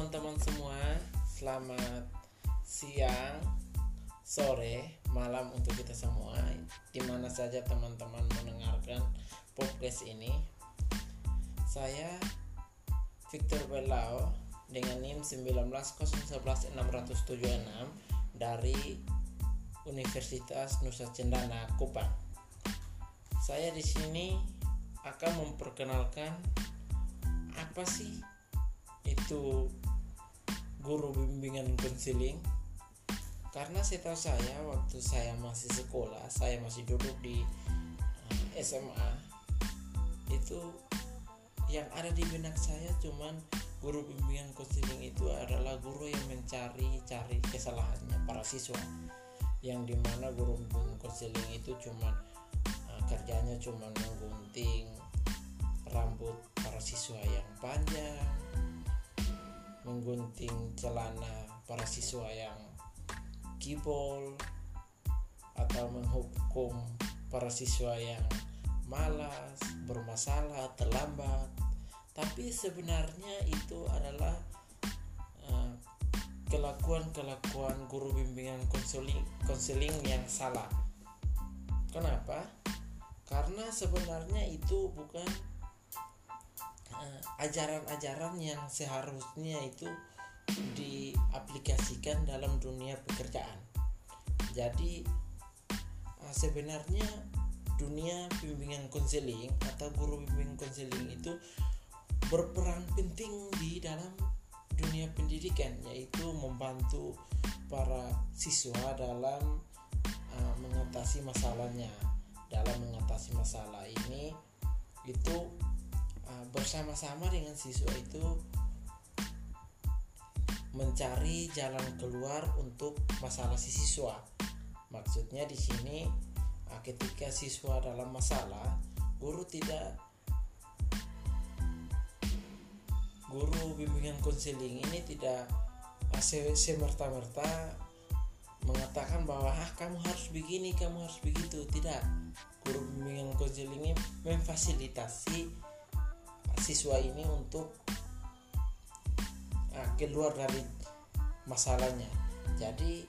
teman-teman semua, selamat siang, sore, malam untuk kita semua Di mana saja teman-teman mendengarkan podcast ini Saya Victor Belao dengan NIM 1901676 dari Universitas Nusa Cendana Kupang. Saya di sini akan memperkenalkan apa sih itu guru bimbingan konseling. Karena saya tahu saya waktu saya masih sekolah saya masih duduk di eh, SMA itu yang ada di benak saya cuman guru bimbingan konseling itu adalah guru yang mencari cari kesalahannya para siswa. Yang di mana guru bimbingan konseling itu cuman uh, kerjanya cuman menggunting rambut para siswa yang panjang menggunting celana para siswa yang kibol atau menghukum para siswa yang malas, bermasalah, terlambat. Tapi sebenarnya itu adalah uh, kelakuan-kelakuan guru bimbingan konseling konseling yang salah. Kenapa? Karena sebenarnya itu bukan Eh, ajaran-ajaran yang seharusnya itu diaplikasikan dalam dunia pekerjaan. Jadi uh, sebenarnya dunia bimbingan konseling atau guru bimbingan konseling itu berperan penting di dalam dunia pendidikan yaitu membantu para siswa dalam uh, mengatasi masalahnya. Dalam mengatasi masalah ini itu Ah, bersama-sama dengan siswa itu mencari jalan keluar untuk masalah si siswa. Maksudnya di sini ah, ketika siswa dalam masalah, guru tidak guru bimbingan konseling ini tidak ah, semerta-merta mengatakan bahwa ah kamu harus begini, kamu harus begitu. Tidak. Guru bimbingan konseling ini memfasilitasi siswa ini untuk nah, keluar dari masalahnya. Jadi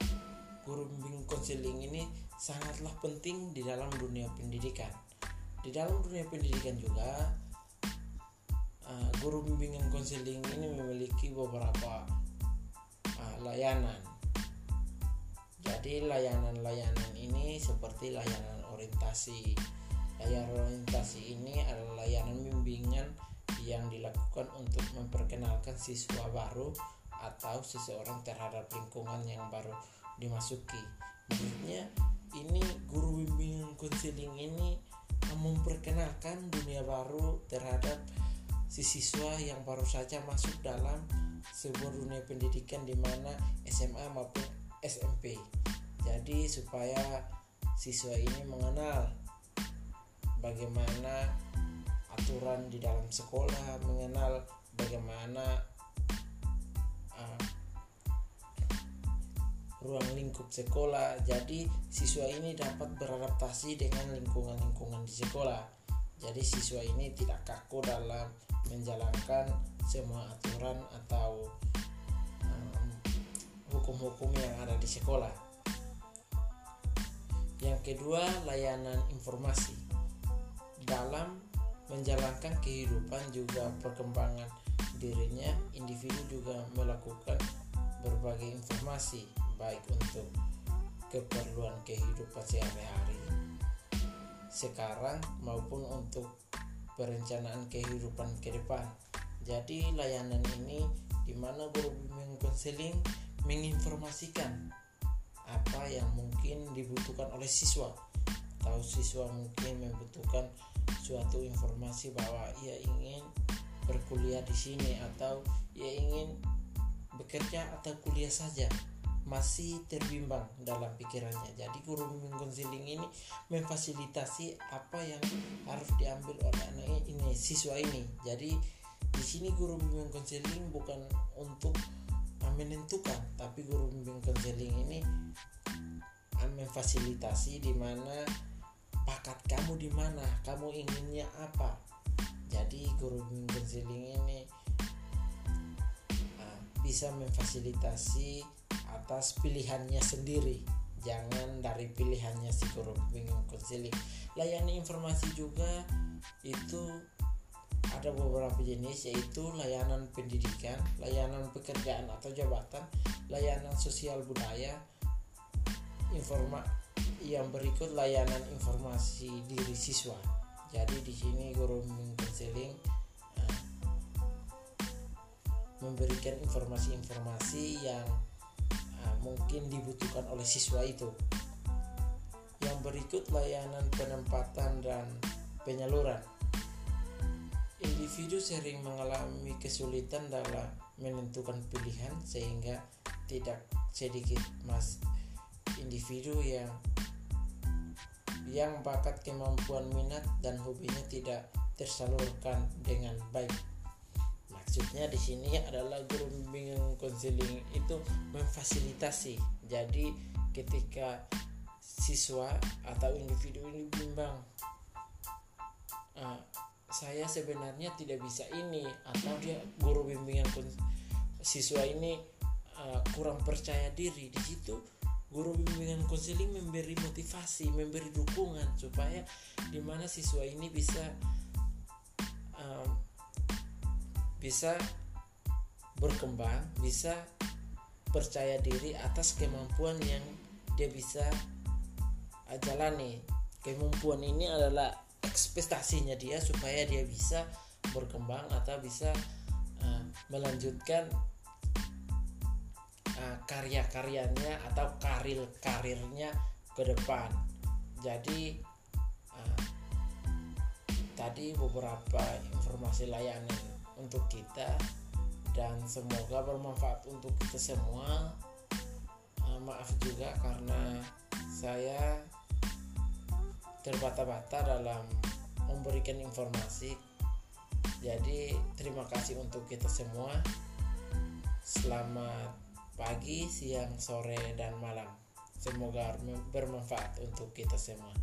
guru bimbing konseling ini sangatlah penting di dalam dunia pendidikan. Di dalam dunia pendidikan juga uh, guru bimbingan konseling ini memiliki beberapa uh, layanan. Jadi layanan-layanan ini seperti layanan orientasi. Layanan orientasi ini adalah layanan bimbingan dilakukan untuk memperkenalkan siswa baru atau seseorang terhadap lingkungan yang baru dimasuki. Maksudnya ini guru bimbingan konseling ini memperkenalkan dunia baru terhadap si siswa yang baru saja masuk dalam sebuah dunia pendidikan di mana SMA maupun SMP. Jadi supaya siswa ini mengenal bagaimana aturan di dalam sekolah mengenal bagaimana uh, ruang lingkup sekolah. Jadi siswa ini dapat beradaptasi dengan lingkungan-lingkungan di sekolah. Jadi siswa ini tidak kaku dalam menjalankan semua aturan atau hukum-hukum um, yang ada di sekolah. Yang kedua layanan informasi. Dalam menjalankan kehidupan juga perkembangan dirinya individu juga melakukan berbagai informasi baik untuk keperluan kehidupan sehari-hari sekarang maupun untuk perencanaan kehidupan ke depan. Jadi layanan ini di mana guru konseling menginformasikan apa yang mungkin dibutuhkan oleh siswa. Atau siswa mungkin membutuhkan suatu informasi bahwa ia ingin berkuliah di sini atau ia ingin bekerja atau kuliah saja masih terbimbang dalam pikirannya. Jadi guru bimbing konseling ini memfasilitasi apa yang harus diambil oleh anak ini siswa ini. Jadi di sini guru bimbing konseling bukan untuk menentukan, tapi guru bimbing konseling ini memfasilitasi di mana bakat kamu di mana? Kamu inginnya apa? Jadi guru konseling ini uh, bisa memfasilitasi atas pilihannya sendiri. Jangan dari pilihannya si guru bingung konseling layani informasi juga itu ada beberapa jenis yaitu layanan pendidikan, layanan pekerjaan atau jabatan, layanan sosial budaya, informa yang berikut layanan informasi diri siswa. Jadi di sini guru konseling uh, memberikan informasi-informasi yang uh, mungkin dibutuhkan oleh siswa itu. Yang berikut layanan penempatan dan penyaluran individu sering mengalami kesulitan dalam menentukan pilihan sehingga tidak sedikit mas individu yang yang bakat kemampuan minat dan hobinya tidak tersalurkan dengan baik. Maksudnya di sini adalah guru bimbingan konseling itu memfasilitasi. Jadi ketika siswa atau individu ini bimbang uh, saya sebenarnya tidak bisa ini atau dia guru bimbingan siswa ini uh, kurang percaya diri di situ guru bimbingan konseling memberi motivasi memberi dukungan supaya di mana siswa ini bisa um, bisa berkembang bisa percaya diri atas kemampuan yang dia bisa jalani. Kemampuan ini adalah ekspektasinya dia supaya dia bisa berkembang atau bisa uh, melanjutkan uh, karya-karyanya atau karir-karirnya ke depan. Jadi uh, tadi beberapa informasi layanan untuk kita dan semoga bermanfaat untuk kita semua. Uh, maaf juga karena saya terbata-bata dalam memberikan informasi. Jadi terima kasih untuk kita semua. Selamat pagi, siang, sore, dan malam. Semoga bermanfaat untuk kita semua.